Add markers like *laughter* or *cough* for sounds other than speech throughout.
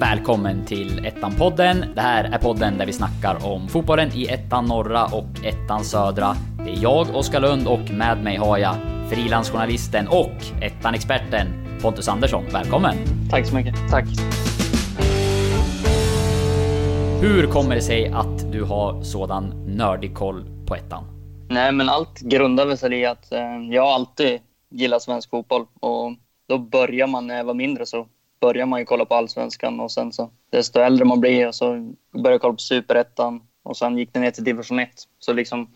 Välkommen till Ettan-podden. Det här är podden där vi snackar om fotbollen i Ettan norra och Ettan södra. Det är jag, Oskar Lund, och med mig har jag frilansjournalisten och Ettan-experten Pontus Andersson. Välkommen! Tack så mycket. Tack. Hur kommer det sig att du har sådan nördig koll på Ettan? Nej, men allt grundar sig i att eh, jag alltid gillat svensk fotboll och då börjar man när jag var mindre så börjar man ju kolla på allsvenskan och sen så desto äldre man blir och så börjar jag kolla på superettan och sen gick det ner till division 1. Så liksom,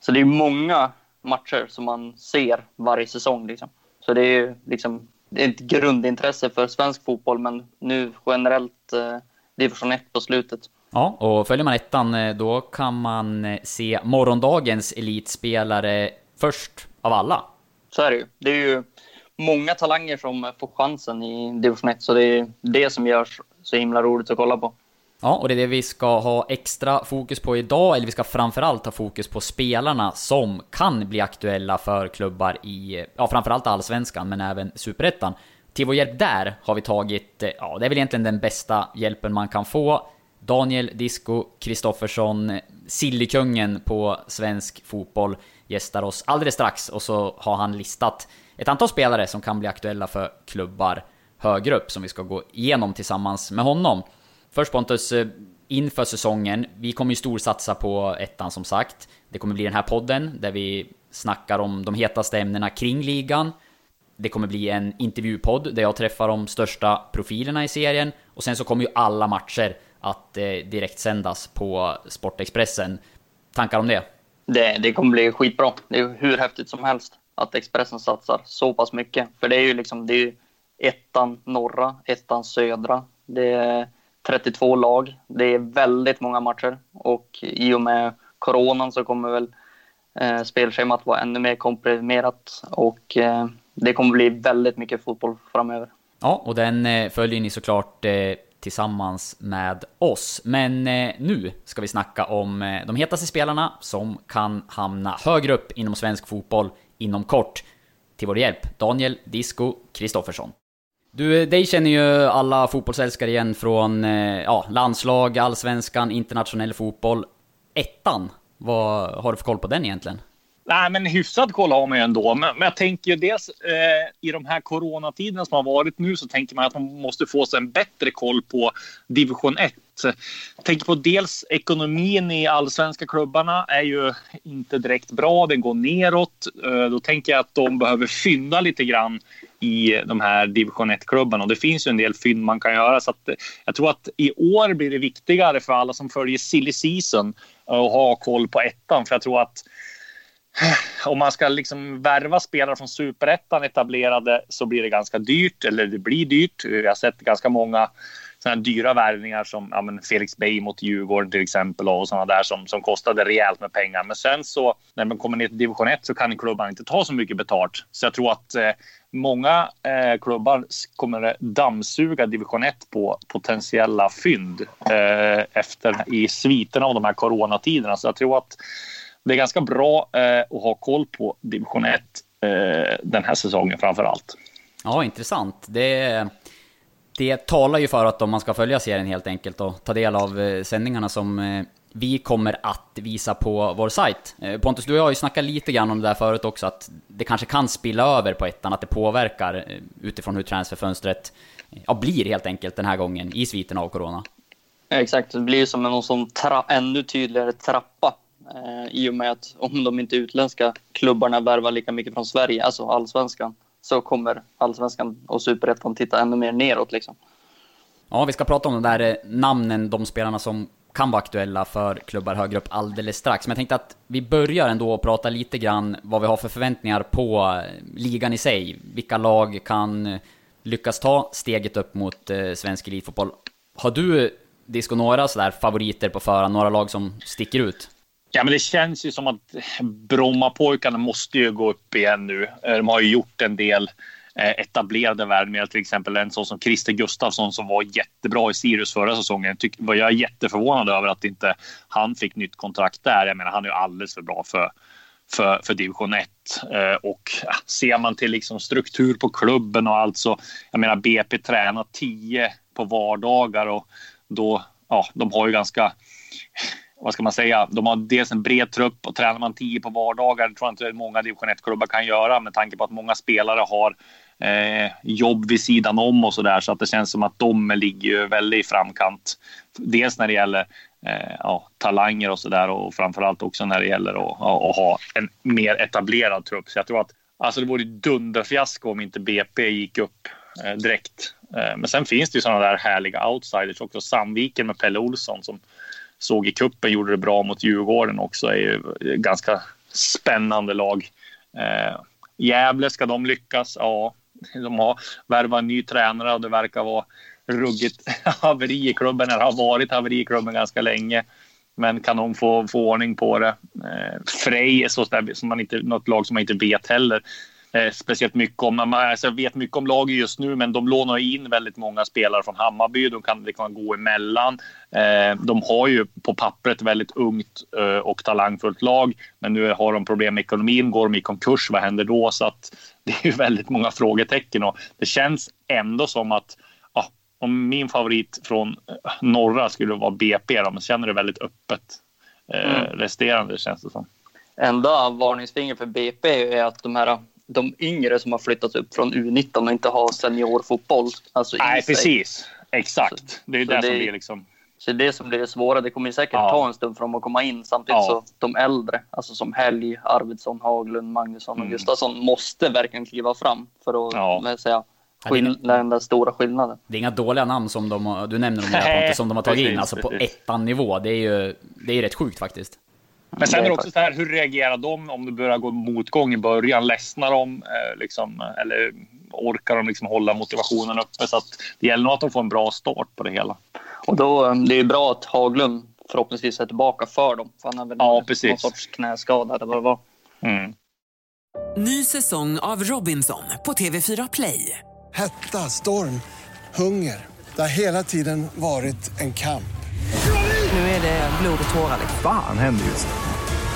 så det är många matcher som man ser varje säsong liksom. Så det är ju liksom det är ett grundintresse för svensk fotboll men nu generellt eh, division 1 på slutet. Ja, och följer man ettan eh, då kan man eh, se morgondagens elitspelare först av alla. Så är det ju. Det är ju många talanger som får chansen i division 1, så det är det som gör så himla roligt att kolla på. Ja, och det är det vi ska ha extra fokus på idag, eller vi ska framförallt ha fokus på spelarna som kan bli aktuella för klubbar i, ja framförallt allsvenskan, men även superettan. Till vår hjälp där har vi tagit, ja det är väl egentligen den bästa hjälpen man kan få. Daniel Disco Kristoffersson, Sillykungen på svensk fotboll, gästar oss alldeles strax och så har han listat ett antal spelare som kan bli aktuella för klubbar högre upp som vi ska gå igenom tillsammans med honom. Först Pontus, eh, inför säsongen, vi kommer ju storsatsa på ettan som sagt. Det kommer bli den här podden där vi snackar om de hetaste ämnena kring ligan. Det kommer bli en intervjupodd där jag träffar de största profilerna i serien. Och sen så kommer ju alla matcher att eh, direkt sändas på Sportexpressen. Tankar om det? Det? Det kommer bli skitbra. Det är hur häftigt som helst att Expressen satsar så pass mycket. För det är ju liksom, det är ettan norra, ettan södra. Det är 32 lag. Det är väldigt många matcher och i och med coronan så kommer väl eh, spelschemat vara ännu mer komprimerat och eh, det kommer bli väldigt mycket fotboll framöver. Ja, och den eh, följer ni såklart eh, tillsammans med oss. Men eh, nu ska vi snacka om eh, de hetaste spelarna som kan hamna högre upp inom svensk fotboll inom kort. Till vår hjälp, Daniel Disco Kristoffersson. Du, eh, dig känner ju alla fotbollsälskare igen från ja, landslag, allsvenskan, internationell fotboll. Ettan, vad har du för koll på den egentligen? Nej, men hyfsad koll har man ju ändå. Men, men jag tänker ju dels eh, i de här coronatiderna som har varit nu så tänker man att man måste få sig en bättre koll på division 1. Jag tänker på dels ekonomin i allsvenska klubbarna är ju inte direkt bra. Den går neråt. Eh, då tänker jag att de behöver fynda lite grann i de här division 1-klubbarna. Och det finns ju en del fynd man kan göra. Så att, eh, jag tror att i år blir det viktigare för alla som följer silly season eh, att ha koll på ettan. För jag tror att om man ska liksom värva spelare från superettan etablerade så blir det ganska dyrt, eller det blir dyrt. Vi har sett ganska många sådana dyra värvningar som ja, men Felix Bey mot Djurgården till exempel och sådana där som, som kostade rejält med pengar. Men sen så när man kommer ner till division 1 så kan klubbarna inte ta så mycket betalt. Så jag tror att eh, många eh, klubbar kommer dammsuga division 1 på potentiella fynd eh, efter i sviterna av de här coronatiderna. Så jag tror att det är ganska bra eh, att ha koll på division 1 eh, den här säsongen framför allt. Ja, intressant. Det, det talar ju för att om man ska följa serien helt enkelt och ta del av eh, sändningarna som eh, vi kommer att visa på vår sajt. Eh, Pontus, du och jag har ju snackat lite grann om det där förut också, att det kanske kan spilla över på ettan, att det påverkar utifrån hur transferfönstret ja, blir helt enkelt den här gången i sviten av corona. Exakt, det blir som en sån ännu tydligare trappa eh, i och med att om de inte utländska klubbarna värvar lika mycket från Sverige, alltså allsvenskan, så kommer allsvenskan och superettan titta ännu mer neråt liksom. Ja, vi ska prata om de där eh, namnen, de spelarna som kan vara aktuella för klubbar högre upp alldeles strax. Men jag tänkte att vi börjar ändå och prata lite grann vad vi har för förväntningar på eh, ligan i sig. Vilka lag kan eh, lyckas ta steget upp mot svensk elitfotboll? Har du disco några sådär favoriter på förhand? Några lag som sticker ut? Ja, men det känns ju som att Brommapojkarna måste ju gå upp igen nu. Eh, de har ju gjort en del eh, etablerade värvningar, till exempel en sån som Christer Gustafsson som var jättebra i Sirius förra säsongen. Tyck, jag är jätteförvånad över att inte han fick nytt kontrakt där. Jag menar, han är ju alldeles för bra för, för, för division 1. Eh, och ser man till liksom struktur på klubben och allt så, jag menar BP tränar 10 på vardagar och då, ja, de har ju ganska vad ska man säga, de har dels en bred trupp och tränar man 10 på vardagar, det tror jag inte många division 1-klubbar kan göra med tanke på att många spelare har eh, jobb vid sidan om och så där så att det känns som att de ligger ju väldigt i framkant. Dels när det gäller eh, ja, talanger och så där och framförallt också när det gäller att, att, ha en mer etablerad trupp. Så jag tror att alltså det vore dunderfiasko om inte BP gick upp eh, direkt. Eh, men sen finns det ju sådana där härliga outsiders också. Sandviken med Pelle Olsson som såg i kuppen gjorde det bra mot Djurgården också. är ju ganska spännande lag. Eh, Gävle, ska de lyckas? Ja, de har värvat en ny tränare och det verkar vara ruggigt *laughs* haveri i klubben. Det har varit haveri i klubben ganska länge. Men kan de få, få ordning på det? Eh, Frej är så där, som man inte, något lag som man inte vet heller eh, speciellt mycket om. Man, alltså, jag vet mycket om laget just nu, men de lånar in väldigt många spelare från Hammarby. De kan, det kan gå emellan. Eh, de har ju på pappret väldigt ungt eh, och talangfullt lag, men nu har de problem med ekonomin. Går de i konkurs, vad händer då? Så att *laughs* det är ju väldigt många frågetecken och det känns ändå som att ja, om min favorit från eh, norra skulle vara BP, de känner det väldigt öppet. Eh, mm. Resterande känns det som. Enda varningsfinger för BP är att de här de yngre som har flyttats upp från U19 och inte har seniorfotboll. Alltså Nej, precis. Exakt. Det är det, det som blir liksom... Så det är det som blir det svåra. Det kommer säkert ja. ta en stund för dem att komma in. Samtidigt ja. så de äldre, alltså som Helg, Arvidsson, Haglund, Magnusson och mm. Gustafsson måste verkligen kliva fram för att ja. säga, den där stora skillnaden. Det är inga dåliga namn som de, du nämner dem där, som de har tagit in, alltså på ettan nivå. Det är ju det är rätt sjukt faktiskt. Men sen är det också så här, hur reagerar de om det börjar gå motgång i början? Ledsnar de? Eh, liksom, eller orkar de liksom hålla motivationen uppe? Så att det gäller nog att de får en bra start på det hela. Och då, eh, det är bra att Haglund förhoppningsvis är tillbaka för dem. För han har väl ja, precis. någon sorts knäskada eller vad det var. Mm. Ny säsong av Robinson på TV4 Play. Hetta, storm, hunger. Det har hela tiden varit en kamp. Nu är det blod och tårar. Vad fan händer just nu?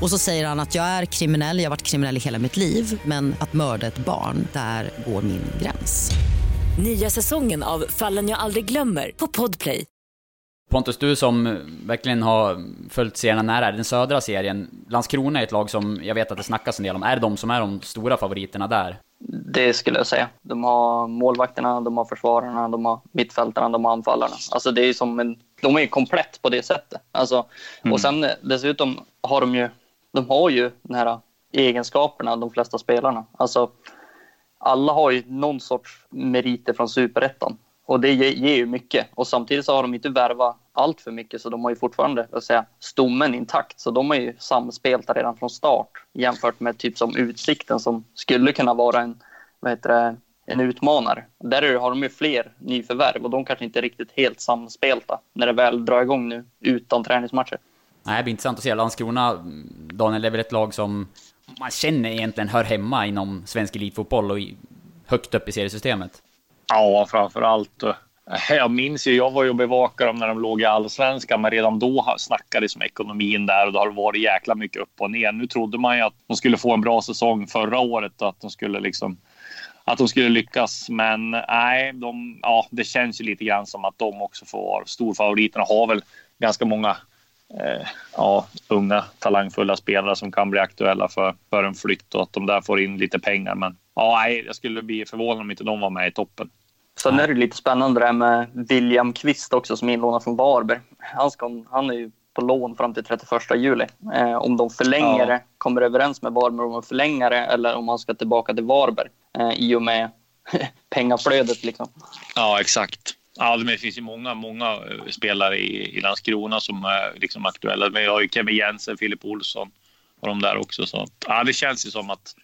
Och så säger han att jag är kriminell, jag har varit kriminell i hela mitt liv men att mörda ett barn, där går min gräns. Nya säsongen av Fallen jag aldrig glömmer på Podplay. Pontus, du som verkligen har följt serierna nära, den södra serien. Landskrona är ett lag som jag vet att det snackas en del om. Är det de som är de stora favoriterna där? Det skulle jag säga. De har målvakterna, de har försvararna, de har mittfältarna, de har anfallarna. Alltså det är som en, de är ju komplett på det sättet. Alltså, mm. Och sen dessutom har de ju, de har ju de här egenskaperna, de flesta spelarna. Alltså, alla har ju någon sorts meriter från superettan. Och det ger ju mycket. Och samtidigt så har de inte värvat allt för mycket så de har ju fortfarande att säga, stommen intakt. Så de är ju samspelta redan från start jämfört med typ som Utsikten som skulle kunna vara en, vad heter det, en utmanare. Där har de ju fler nyförvärv och de kanske inte är riktigt helt samspelta när det väl drar igång nu utan träningsmatcher. Nej, det blir intressant att se. Landskrona, Daniel, är väl ett lag som man känner egentligen hör hemma inom svensk elitfotboll och högt upp i seriesystemet. Ja, framför allt. Eh, jag minns ju, jag var ju och bevakade dem när de låg i allsvenskan, men redan då snackades om ekonomin där och det har varit jäkla mycket upp och ner. Nu trodde man ju att de skulle få en bra säsong förra året och att de skulle liksom att de skulle lyckas. Men nej, de, ja, det känns ju lite grann som att de också får vara storfavoriterna. Har väl ganska många eh, ja, unga talangfulla spelare som kan bli aktuella för, för en flytt och att de där får in lite pengar. Men ja, nej, jag skulle bli förvånad om inte de var med i toppen. Sen är det lite spännande det här med William Kvist också som är inlånad från Varberg. Han, ska, han är ju på lån fram till 31 juli. Eh, om de förlänger Ja. kommer överens med Varberg om att förlänga det eller om han ska tillbaka till Varberg eh, i och med *laughs* pengaflödet. Liksom. Ja, exakt. Ja, det finns ju många, många eh, spelare i, i Landskrona som är liksom aktuella. Men jag har ju Kevin Jensen, Filip Olsson och de där också. Så ja, det känns ju som att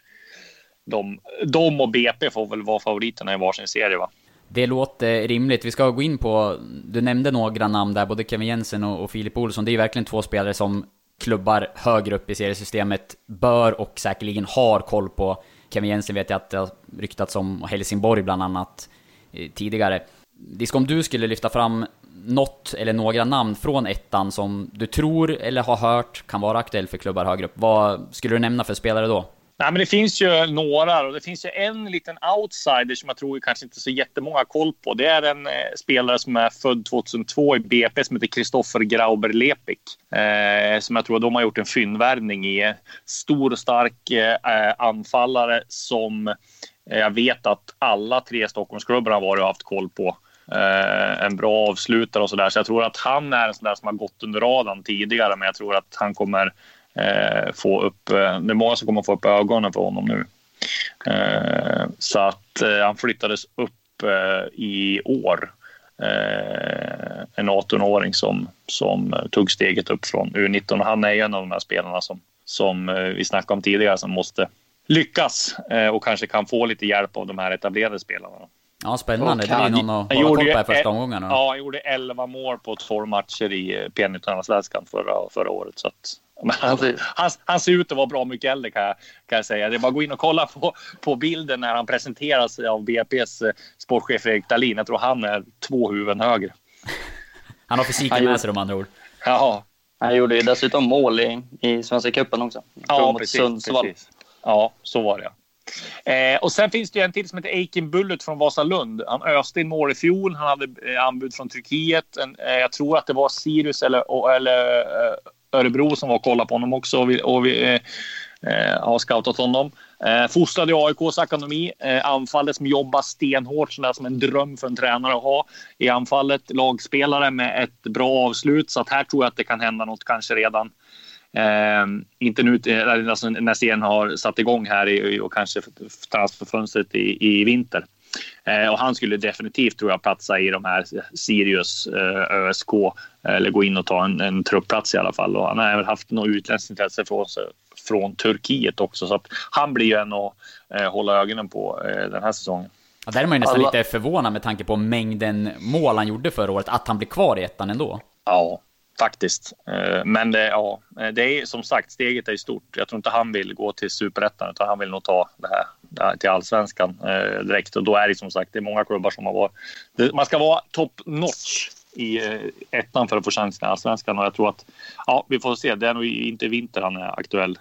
de, de och BP får väl vara favoriterna i varsin serie. Va? Det låter rimligt. Vi ska gå in på, du nämnde några namn där, både Kevin Jensen och, och Filip Olsson. Det är ju verkligen två spelare som klubbar högre upp i seriesystemet bör och säkerligen har koll på. Kevin Jensen vet jag att det har ryktats om Helsingborg bland annat eh, tidigare. Disco, om du skulle lyfta fram något eller några namn från ettan som du tror eller har hört kan vara aktuell för klubbar högre upp. Vad skulle du nämna för spelare då? Nej, men det finns ju några och det finns ju en liten outsider som jag tror kanske inte så jättemånga har koll på. Det är en eh, spelare som är född 2002 i BP som heter Kristoffer Grauber Lepik. Eh, som jag tror de har gjort en fyndvärvning i. Stor och stark eh, eh anfallare som eh, jag vet att alla tre Stockholmsklubbarna har varit och haft koll på. Eh, en bra avslutare och sådär. Så jag tror att han är en sån där som har gått under radarn tidigare. Men jag tror att han kommer eh, få upp... Eh, det är många som kommer få upp ögonen för honom nu. Eh, så att eh, han flyttades upp eh, i år. Eh, en 18-åring som, som tog steget upp från U19. Och han är ju en av de här spelarna som, som eh, vi snackade om tidigare som måste lyckas eh, och kanske kan få lite hjälp av de här etablerade spelarna. Ja, spännande. Det blir han- någon att hålla gjorde koll på i första omgången. Ja, han gjorde 11 mål på 12 matcher i eh, P19-allsvenskan förra, förra året. Så att, *laughs* han, han, han ser ut att vara bra mycket äldre kan jag, kan jag säga. Det är bara att gå in och kolla på, på bilden när han presenteras av BP's eh, sportchef Erik Dahlin. Jag tror han är två huvuden högre. *laughs* Han har fysiken Han med sig de andra ord. Ja, Han gjorde ju dessutom mål i, i Svenska cupen också. Ja precis, Sundsvall. precis. Ja, så var det. Eh, och sen finns det ju en till som heter Eikin Bullet från Vasalund. Han öste in mål i fjol. Han hade eh, anbud från Turkiet. En, eh, jag tror att det var Sirius eller, och, eller eh, Örebro som var och kollade på honom också och vi, och vi eh, eh, har scoutat honom. Eh, fostrad i AIKs akademi. Eh, anfallet som jobbar stenhårt, sådär som en dröm för en tränare att ha i anfallet. Lagspelare med ett bra avslut, så att här tror jag att det kan hända något kanske redan Eh, inte nu alltså när serien har satt igång här i, och kanske transferfönstret i, i vinter. Eh, och han skulle definitivt tror jag platsa i de här Sirius, eh, ÖSK eller gå in och ta en, en truppplats i alla fall. Och han har även haft något utländskt intresse från, från Turkiet också så att han blir ju en att eh, hålla ögonen på eh, den här säsongen. Ja, där är man ju nästan Alla- lite förvånad med tanke på mängden mål han gjorde förra året, att han blir kvar i ettan ändå. Ja, faktiskt. Eh, Men det, ja, det är som sagt, steget är stort. Jag tror inte han vill gå till superettan utan han vill nog ta det här, det här till allsvenskan eh, direkt. Och då är det som sagt, det är många klubbar som har varit... det- Man ska vara top notch i eh, ettan för att få chansen i allsvenskan och jag tror att, ja, vi får se. Det är nog inte vinter han är aktuell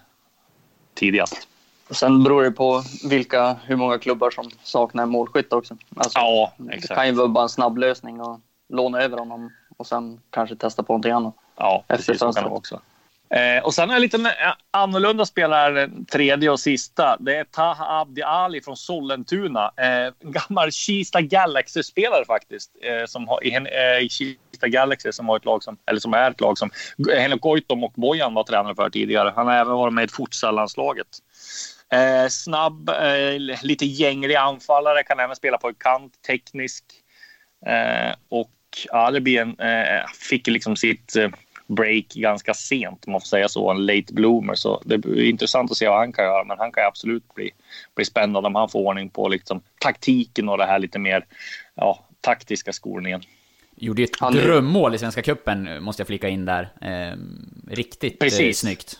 tidigast. Sen beror det på vilka, hur många klubbar som saknar målskytt också. Alltså, Ja, det exakt. kan ju vara bara en snabb lösning och låna över honom och sen kanske testa på någonting annat. Ja, Efter precis. Så kan det också. Eh, och sen är en lite eh, annorlunda spelare, den tredje och sista. Det är Taha Abdi Ali från Sollentuna. Eh, en gammal Kista Galaxy-spelare faktiskt. Eh, som har, i, eh, Kista Galaxy som, har ett lag som, eller som är ett lag som Henrik Goitom och Bojan var tränare för tidigare. Han har även varit med i futsal-landslaget. Eh, snabb, eh, lite gänglig anfallare, kan även spela på kant, teknisk. Eh, och ja, det blir en, eh, fick liksom sitt eh, break ganska sent, om man får säga så. En late bloomer. Så det blir intressant att se vad han kan göra. Men han kan ju absolut bli, bli spännande om han får ordning på liksom, taktiken och det här lite mer ja, taktiska skolningen. Gjorde ju ett Han- drömmål i Svenska Cupen, måste jag flika in där. Eh, riktigt eh, Precis. snyggt.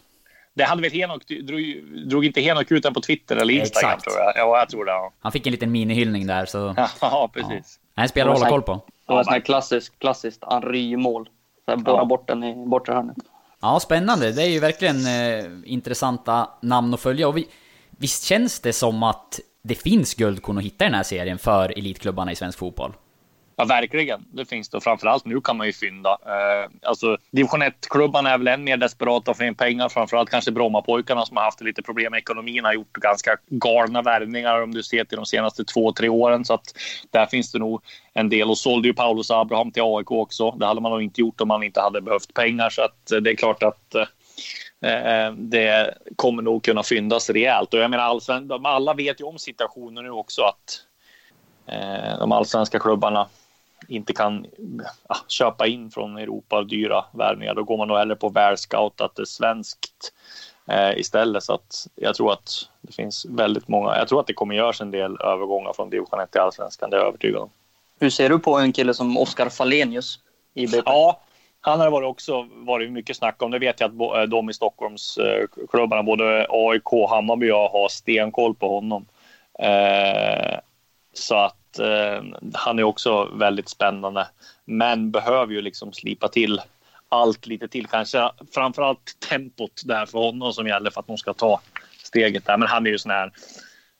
Det hade väl Henok, drog, drog inte Henok ut den på Twitter eller Instagram Exakt. tror jag. Ja, jag tror det. Ja, Han fick en liten minihyllning där, så... *laughs* ja precis. Nej, en spelare att hålla koll på. Det var ett sånt här klassiskt, klassiskt Henry-mål. Borra Ja. bort den i bortre hörnet. Ja, spännande. Det är ju verkligen eh, intressanta namn att följa. Och vi, visst känns det som att det finns guldkorn att hitta i den här serien för elitklubbarna i svensk fotboll? Ja, verkligen. Det finns det. Och framförallt nu kan man ju fynda. Eh, alltså, division 1-klubbarna är väl än mer desperata för in pengar. Framförallt kanske Brommapojkarna som har haft lite problem med ekonomin har gjort ganska galna värvningar om du ser till de senaste två, tre åren. Så att där finns det nog en del. Och sålde ju Paulus Abraham till AIK också. Det hade man nog inte gjort om man inte hade behövt pengar. Så att eh, det är klart att eh, eh det kommer nog kunna fyndas rejält. Och jag menar, allsven, alla vet ju om situationen nu också att eh, de allsvenska klubbarna inte kan ja, köpa in från Europa dyra värvningar. Då går man nog hellre på välscoutat svenskt eh, istället. Så att jag tror att det finns väldigt många. Jag tror att det kommer göras en del övergångar från division 1 till allsvenskan. Det är jag övertygad om. Hur ser du på en kille som Oskar Falenius i BP? Ja, han har varit också varit mycket snack om. Det vet jag att de i Stockholmsklubbarna, både AIK och Hammarby, har stenkoll på honom. Eh, så att eh, han är också väldigt spännande. Men behöver ju liksom slipa till allt lite till. Kanske framförallt tempot där för honom som gäller för att de ska ta steget där. Men han är ju sån här,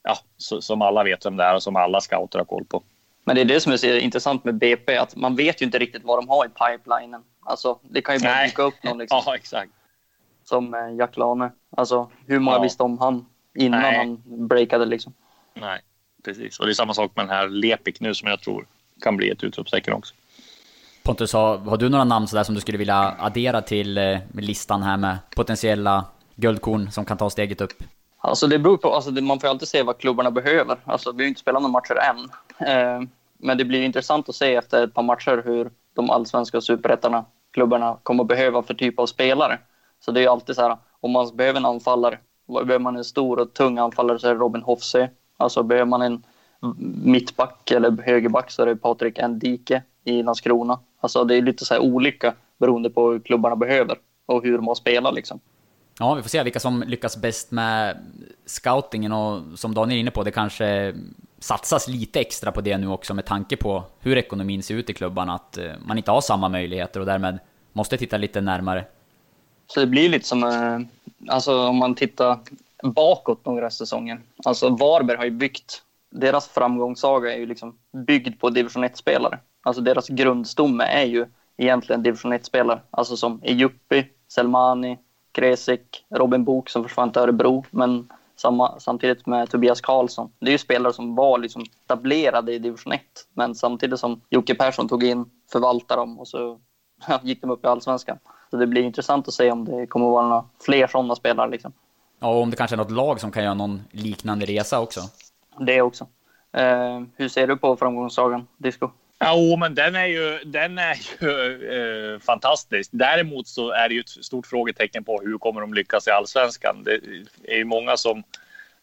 ja, som alla vet vem det är och som alla scouter har koll på. Men det är det som är så intressant med BP, att man vet ju inte riktigt vad de har i pipelinen. Alltså, det kan ju bara dyka upp någon liksom. *laughs* ja, exakt. Som eh, Jack Lane. Alltså, hur många ja. visste om han innan Nej. han breakade liksom? Nej precis. Och det är samma sak med den här Lepik nu som jag tror kan bli ett utropstecken också. Pontus, har, har du några namn sådär som du skulle vilja addera till eh, listan här med potentiella guldkorn som kan ta steget upp? Alltså det beror på, alltså det, man får alltid se vad klubbarna behöver. Alltså vi har inte spelat några matcher än. Eh, men det blir intressant att se efter ett par matcher hur de allsvenska superettarna klubbarna kommer att behöva för typ av spelare. Så det är ju alltid så här, om man behöver en anfallare, behöver man en stor och tung anfallare så är det Robin Hofse. Alltså behöver man en mittback eller högerback så är det Patrik Ndike i Landskrona. Alltså det är lite så här olika beroende på hur klubbarna behöver och hur man spelar liksom. Ja, vi får se vilka som lyckas bäst med scoutingen och som Daniel är inne på, det kanske satsas lite extra på det nu också med tanke på hur ekonomin ser ut i klubbarna, att eh, man inte har samma möjligheter och därmed måste titta lite närmare. Så det blir lite som, eh, alltså om man tittar bakåt några säsonger. Alltså Varberg har ju byggt, deras framgångssaga är ju liksom byggd på division 1-spelare. Alltså deras grundstomme är ju egentligen division 1-spelare. Alltså som Ejupi, Selmani, Kresik, Robin Bok som försvann till Örebro, men samma, samtidigt med Tobias Karlsson. Det är ju spelare som var liksom etablerade i division 1, men samtidigt som Jocke Persson tog in, förvaltade dem och så *laughs* gick de upp i allsvenskan. Så det blir intressant att se om det kommer att vara några fler sådana spelare. Liksom. Ja, och om det kanske är något lag som kan göra någon liknande resa också. Det också. Eh, hur ser du på framgångssagan, Disco? Ja, men den är ju, den är ju eh, fantastisk. Däremot så är det ju ett stort frågetecken på hur kommer de lyckas i allsvenskan. Det är ju många som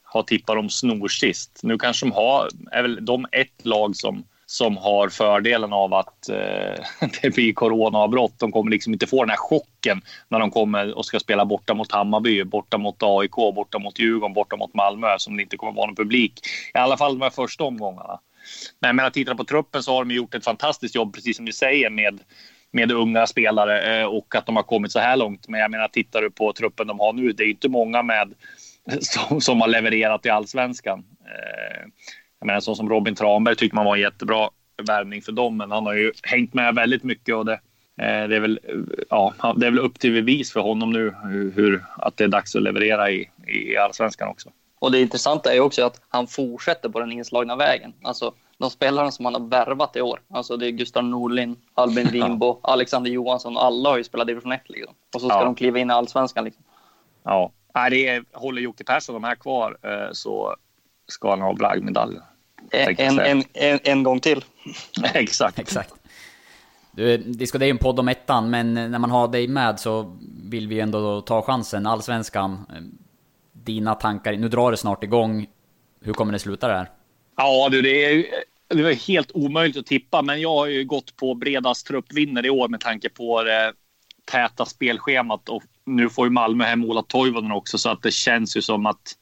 har tippat dem snorsist. Nu kanske de har, är väl de ett lag som som har fördelen av att eh, *laughs* det blir coronaavbrott. De kommer liksom inte få den här chocken när de kommer och ska spela borta mot Hammarby, borta mot AIK, borta mot Djurgården, borta mot Malmö som det inte kommer vara någon publik. I alla fall de här första omgångarna. Men jag tittar på truppen så har de gjort ett fantastiskt jobb, precis som du säger, med med unga spelare eh, och att de har kommit så här långt. Men jag menar, tittar du på truppen de har nu, det är inte många med *laughs* som, som har levererat i allsvenskan. Eh, Eh, jag menar, så som Robin Tranberg tycker man var en jättebra värvning för dem, men han har ju hängt med väldigt mycket och det, eh, det, är, väl, ja, det är väl upp till bevis för honom nu hur, att det är dags att leverera i, i allsvenskan också. Och det intressanta är också att han fortsätter på den inslagna vägen. Alltså, de spelarna som han har värvat i år, alltså det är Gustav Norlin, Albin *laughs* Wimbo, Alexander Johansson, alla har ju spelat division 1 liksom. Och så ska ja. de kliva in i allsvenskan liksom. Ja, Nej, det är, håller Jocke Persson de här kvar eh, så ska han ha bragdmedaljen. En, en, en, en gång till. *laughs* *laughs* Exakt. Exakt. Du, Disco, det är ju en podd om ettan, men när man har dig med så vill vi ändå ta chansen. Allsvenskan, dina tankar, nu drar det snart igång. Hur kommer det sluta där? Ja, du, det är det var helt omöjligt att tippa, men jag har ju gått på bredast trupp vinner i år med tanke på det täta spelschemat och nu får ju Malmö hem Ola Toivonen också så att det känns ju som att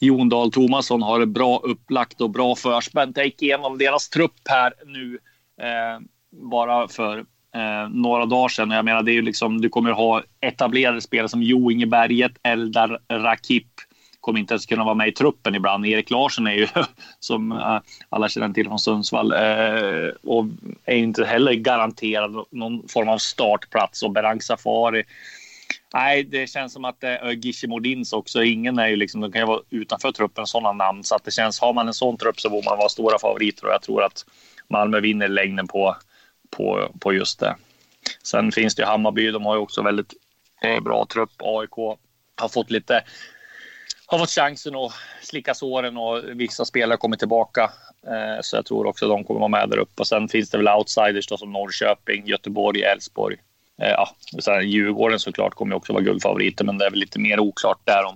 Jon Dahl Tomasson har det bra upplagt och bra förspänt. Jag gick igenom deras trupp här nu eh, bara för eh, några dagar sedan. Jag menar, det är ju liksom, du kommer ha etablerade spelare som Jo Inge Berget, Eldar Rakip, kommer inte ens kunna vara med i truppen ibland. Erik Larsson är ju, *laughs* som eh, alla känner till från Sundsvall, eh, och är inte heller garanterad någon form av startplats. Och Berang Safari, nej, det känns som att det är Gishi Modins också. Ingen är ju liksom, de kan ju vara utanför truppen, sådana namn. Så att det känns, har man en sån trupp så borde man vara stora favoriter och jag tror att Malmö vinner längden på, på, på just det. Sen finns det ju Hammarby, de har ju också väldigt eh, bra trupp. AIK har fått lite har fått chansen att slicka såren och vissa spelare kommer tillbaka. Eh, så jag tror också att de kommer vara med där uppe. Och sen finns det väl outsiders då, som Norrköping, Göteborg, Elfsborg. Eh, ja, så här, Djurgården såklart kommer också vara guldfavoriter, men det är väl lite mer oklart där om,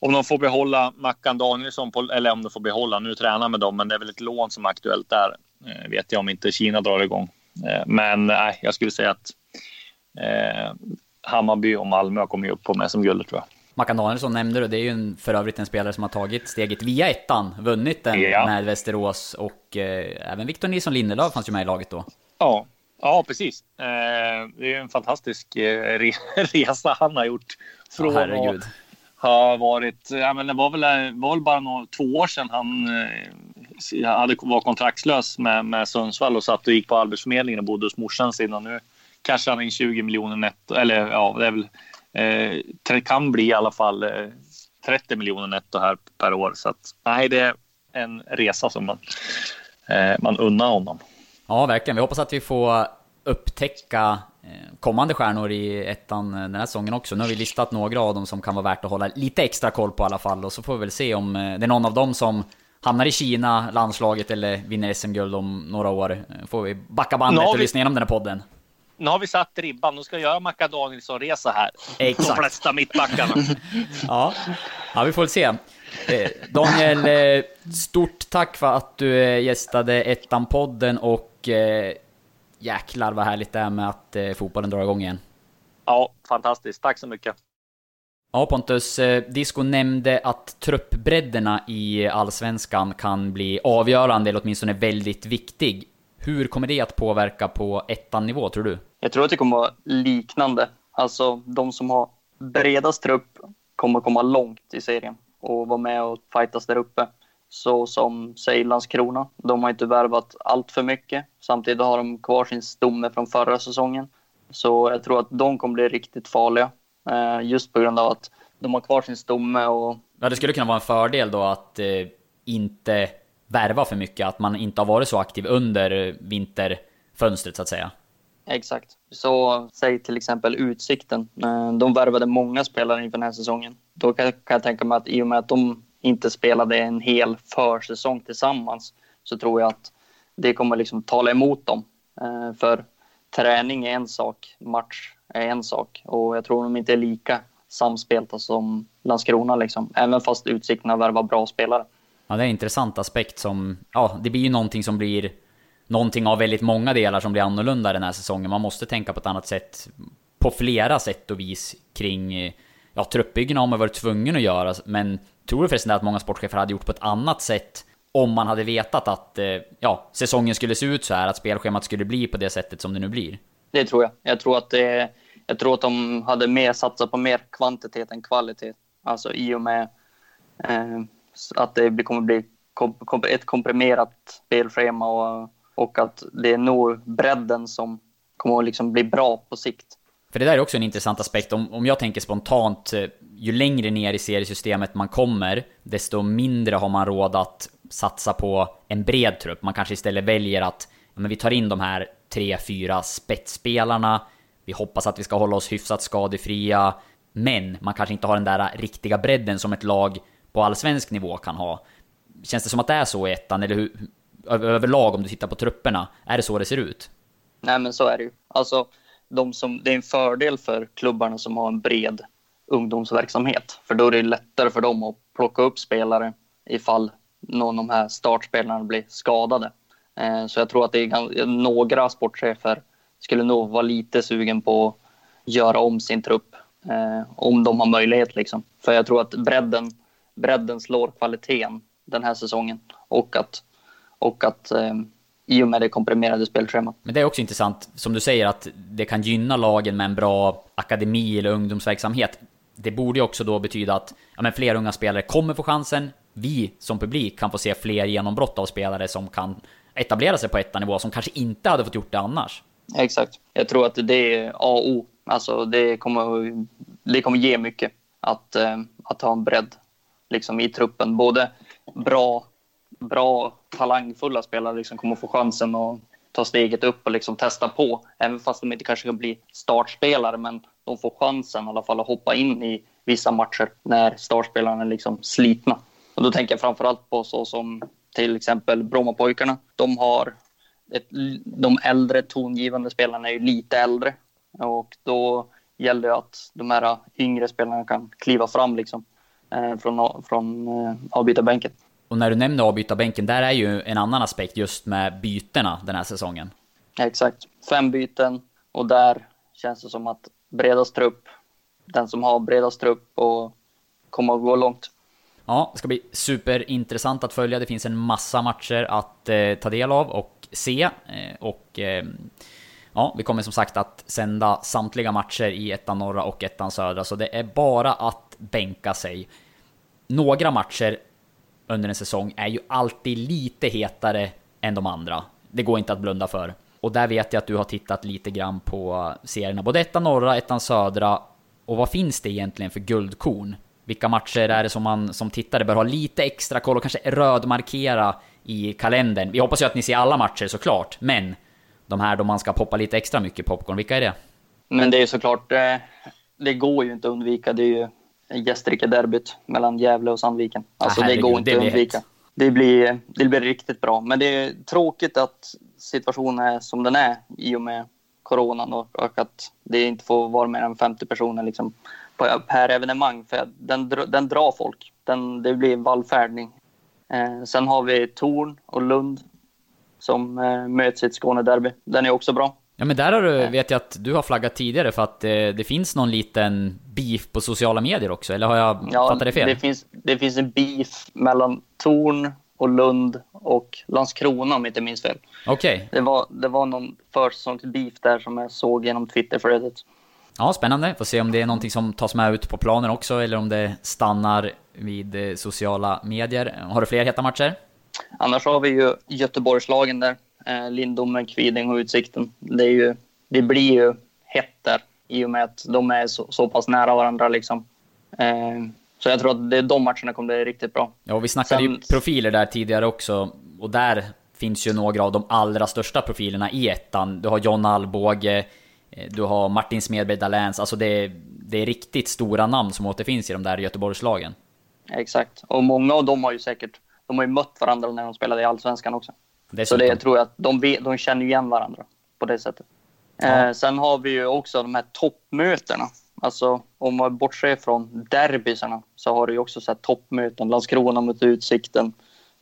om de får behålla Mackan Danielsson, på, eller om de får behålla, nu tränar med dem, men det är väl ett lån som är aktuellt där. Eh, vet jag om inte Kina drar igång. Eh, men nej, eh, jag skulle säga att eh, Hammarby och Malmö kommer ju upp på med som guld tror jag. Mackan Danielsson nämnde du, det är ju en, för övrigt en spelare som har tagit steget via ettan, vunnit den ja. med Västerås och eh, även Victor Nilsson Lindelöf fanns ju med i laget då. Ja, ja precis. Eh, det är en fantastisk eh, re *laughs* resa han har gjort. Från ja, herregud. ha varit, ja men det var väl, var väl bara några, två år sedan han eh, hade, var kontraktslös med, med Sundsvall och satt och gick på Arbetsförmedlingen och bodde hos morsan innan nu cashar han in 20 miljoner netto, eller ja, det är väl Eh, kan bli i alla fall 30 eh, miljoner netto här per år. Så att, nej, det är en resa som man, eh, man unnar honom. Ja, verkligen. Vi hoppas att vi får upptäcka kommande stjärnor i ettan den här säsongen också. Nu har vi listat några av dem som kan vara värt att hålla lite extra koll på i alla fall. Och så får vi väl se om det är någon av dem som hamnar i Kina, landslaget eller vinner SM-guld om några år. Får vi backa bandet och lyssna igenom den här podden nu har vi satt ribban. Nu ska jag göra Macka Danielsson-resa här. Exakt. De flesta mittbackarna. *laughs* ja. ja, vi får väl se. Eh, Daniel, eh, stort tack för att du eh, gästade Ettan-podden och jäklar vad härligt det är med att fotbollen drar igång igen. Ja, fantastiskt. Tack så mycket. Ja Pontus, Disco nämnde att truppbredderna i Allsvenskan kan bli avgörande, eller åtminstone väldigt viktig. Hur kommer det att påverka på ettan-nivå, tror du? Jag tror att det kommer vara liknande. Alltså, de som har bredast trupp kommer komma långt i serien och vara med och fightas där uppe. Så som säg Landskrona, de har inte värvat allt för mycket. Samtidigt har de kvar sin stomme från förra säsongen. Så jag tror att de kommer bli riktigt farliga. Eh, just på grund av att de har kvar sin stomme och... Ja, det skulle kunna vara en fördel då att eh, inte värva för mycket, att man inte har varit så aktiv under vinterfönstret så att säga. Exakt. Så säg till exempel Utsikten. Eh, de värvade många spelare inför den här säsongen. Då kan jag tänka mig att i och med att de inte spelade en hel försäsong tillsammans så tror jag att det kommer liksom tala emot dem. Eh, för träning är en sak, match är en sak och jag tror de inte är lika samspelta som Landskrona liksom. Även fast Utsikten har värvat bra spelare. Ja, det är en intressant aspekt som... Ja, det blir ju någonting som blir... Någonting av väldigt många delar som blir annorlunda den här säsongen. Man måste tänka på ett annat sätt. På flera sätt och vis kring... Ja, truppbyggena har man varit tvungen att göra, men tror du förresten att många sportchefer hade gjort på ett annat sätt om man hade vetat att eh, ja, säsongen skulle se ut så här, att spelschemat skulle bli på det sättet som det nu blir? Det tror jag. Jag tror att, det, jag tror att de hade mer satsat på mer kvantitet än kvalitet. Alltså i och med eh, att det kommer bli ett komprimerat spelschema och, och att det är nog bredden som kommer att liksom bli bra på sikt. För det där är också en intressant aspekt. Om, om jag tänker spontant, eh, ju längre ner i seriesystemet man kommer, desto mindre har man råd att satsa på en bred trupp. Man kanske istället väljer att ja, men vi tar in de här tre, fyra spetsspelarna. Vi hoppas att vi ska hålla oss hyfsat skadefria. Men man kanske inte har den där riktiga bredden som ett lag på allsvensk nivå kan ha. Känns det som att det är så i ettan, eller hur, överlag om du tittar på trupperna? Är det så det ser ut? Nej, men så är det ju. Alltså, de som, det är en fördel för klubbarna som har en bred ungdomsverksamhet. För då är det lättare för dem att plocka upp spelare ifall någon av de här startspelarna blir skadade. Eh, så jag tror att det är några sportchefer skulle nog vara lite sugen på att göra om sin trupp eh, om de har möjlighet. Liksom. För jag tror att bredden bredden slår kvaliteten den här säsongen och att, och att eh, i och med det komprimerade spelschemat. Men det är också intressant, som du säger, att det kan gynna lagen med en bra akademi eller ungdomsverksamhet. det borde ju också då betyda att ja, men fler unga spelare kommer få chansen. Vi som publik kan få se fler genombrott av spelare som kan etablera sig på ettanivå som kanske inte hade fått gjort det annars. Exakt. Jag tror att det är A och O. Alltså det kommer, det kommer ge mycket att, eh, att ha en bredd liksom, i truppen. Både bra, bra talangfulla spelare liksom, kommer få chansen att ta steget upp och liksom testa på. Även fast de inte kanske kan bli startspelare, men de får chansen i alla fall att hoppa in i vissa matcher när startspelarna är liksom slitna. Och då tänker jag framförallt på så som till exempel Brommapojkarna. De har ett, de äldre tongivande spelarna är ju lite äldre och då gäller det att de här yngre spelarna kan kliva fram liksom, eh, från, från eh, avbytarbänken. Och när du nämner avbytarbänken, där är ju en annan aspekt just med bytena den här säsongen. Exakt. Fem byten och där känns det som att bredast trupp, den som har bredast trupp och kommer att gå långt. Ja, det ska bli superintressant att följa. Det finns en massa matcher att eh, ta del av och se. Eh, och eh, ja, vi kommer som sagt att sända samtliga matcher i ettan norra och ettan södra, så det är bara att bänka sig. Några matcher under en säsong är ju alltid lite hetare än de andra. Det går inte att blunda för. Och där vet jag att du har tittat lite grann på serierna, både ettan norra, ettan södra. Och vad finns det egentligen för guldkorn? Vilka matcher är det som man som tittare bör ha lite extra koll och kanske rödmarkera i kalendern? Vi hoppas ju att ni ser alla matcher såklart, men de här då man ska poppa lite extra mycket popcorn, vilka är det? Men det är ju såklart, eh, det går ju inte att undvika. Det är ju Gästrike-derbyt mellan Gävle och Sandviken. Alltså ah, det går inte att undvika. Det blir, det blir riktigt bra. Men det är tråkigt att situationen är som den är i och med coronan och, och att det inte får vara mer än 50 personer liksom på, per evenemang. För den, den drar folk. Den, det blir vallfärdning. Eh, sen har vi Torn och Lund som eh, möts i ett Skånederby. Den är också bra. Ja men där har du, vet jag att du har flaggat tidigare för att eh, det finns någon liten beef på sociala medier också, eller har jag ja, fattat det fel? Det finns, det finns en beef mellan Torn och Lund och Landskrona om jag inte minns fel. Okej. Okay. Det, var, det var någon försäsongsbeef där som jag såg genom Twitterflödet. Ja, spännande. Får se om det är någonting som tas med ut på planen också, eller om det stannar vid eh, sociala medier. Har du fler heta matcher? Annars har vi ju Göteborgslagen där. Eh, Lindome, Kviding och Utsikten. Det, är ju, det blir ju hett där i och med att de är så, så pass nära varandra. Liksom. Eh, så jag tror att det, de matcherna kommer bli riktigt bra. Ja, vi snackade Sen, ju profiler där tidigare också. Och där finns ju några av de allra största profilerna i ettan. Du har John Alvbåge, eh, du har Martin Smedberg Dahlens. Alltså det är, det är riktigt stora namn som återfinns i de där Göteborgslagen. Exakt, och många av dem har ju säkert de har ju mött varandra när de spelade i Allsvenskan också. Dessutom. Så det tror jag att de, de känner igen varandra på det sättet. Ja. Eh, sen har vi ju också de här toppmötena. Alltså om man bortser från derbysarna så har du ju också så toppmöten. Landskrona mot Utsikten,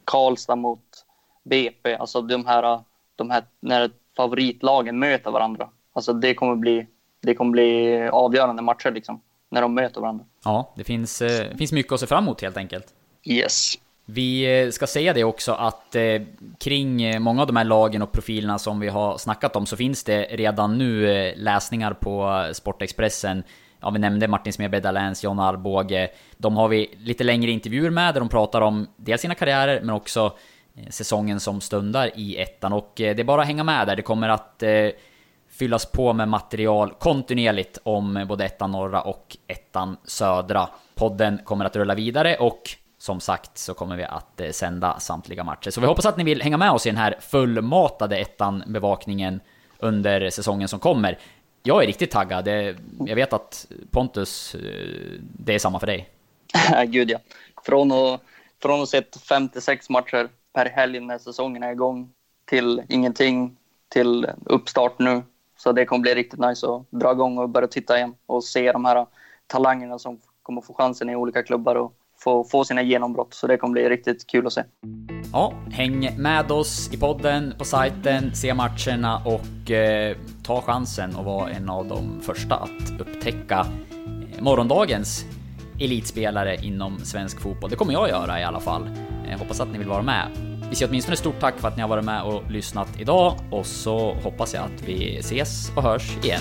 Karlstad mot BP. Alltså de här, de här när favoritlagen möter varandra. Alltså det kommer bli, det kommer bli avgörande matcher liksom, när de möter varandra. Ja, det finns, eh, finns mycket att se fram emot helt enkelt. Yes. Vi eh, ska säga det också att eh, kring eh, många av de här lagen och profilerna som vi har snackat om så finns det redan nu läsningar på Sportexpressen. Ja, vi nämnde Martin Smedberg Dahlens, John Arboge. De har vi lite längre intervjuer med där de pratar om dels sina karriärer men också säsongen som stundar i ettan. Och det är bara att hänga med där. Det kommer att fyllas på med material kontinuerligt om både ettan norra och ettan södra. Podden kommer att rulla vidare och som sagt så kommer vi att eh, sända samtliga matcher. Så vi hoppas att ni vill hänga med oss i den här fullmatade ettan-bevakningen under säsongen som kommer. Jag är riktigt taggad. Jag vet att Pontus, eh, det är samma för dig. *laughs* Gud ja. Från att, från att sett 56 matcher per helg när säsongen är igång till ingenting, till uppstart nu. Så det kommer bli riktigt nice att dra igång och börja titta igen och se de här talangerna som kommer få chansen i olika klubbar och få, få sina genombrott. Så det kommer bli riktigt kul att se. Ja, häng med oss i podden, på sajten, se matcherna och eh, ta chansen och vara en av de första att upptäcka eh, morgondagens elitspelare inom svensk fotboll. Det kommer jag göra i alla fall. Jag hoppas att ni vill vara med. Vi säger åtminstone stort tack för att ni har varit med och lyssnat idag och så hoppas jag att vi ses och hörs igen.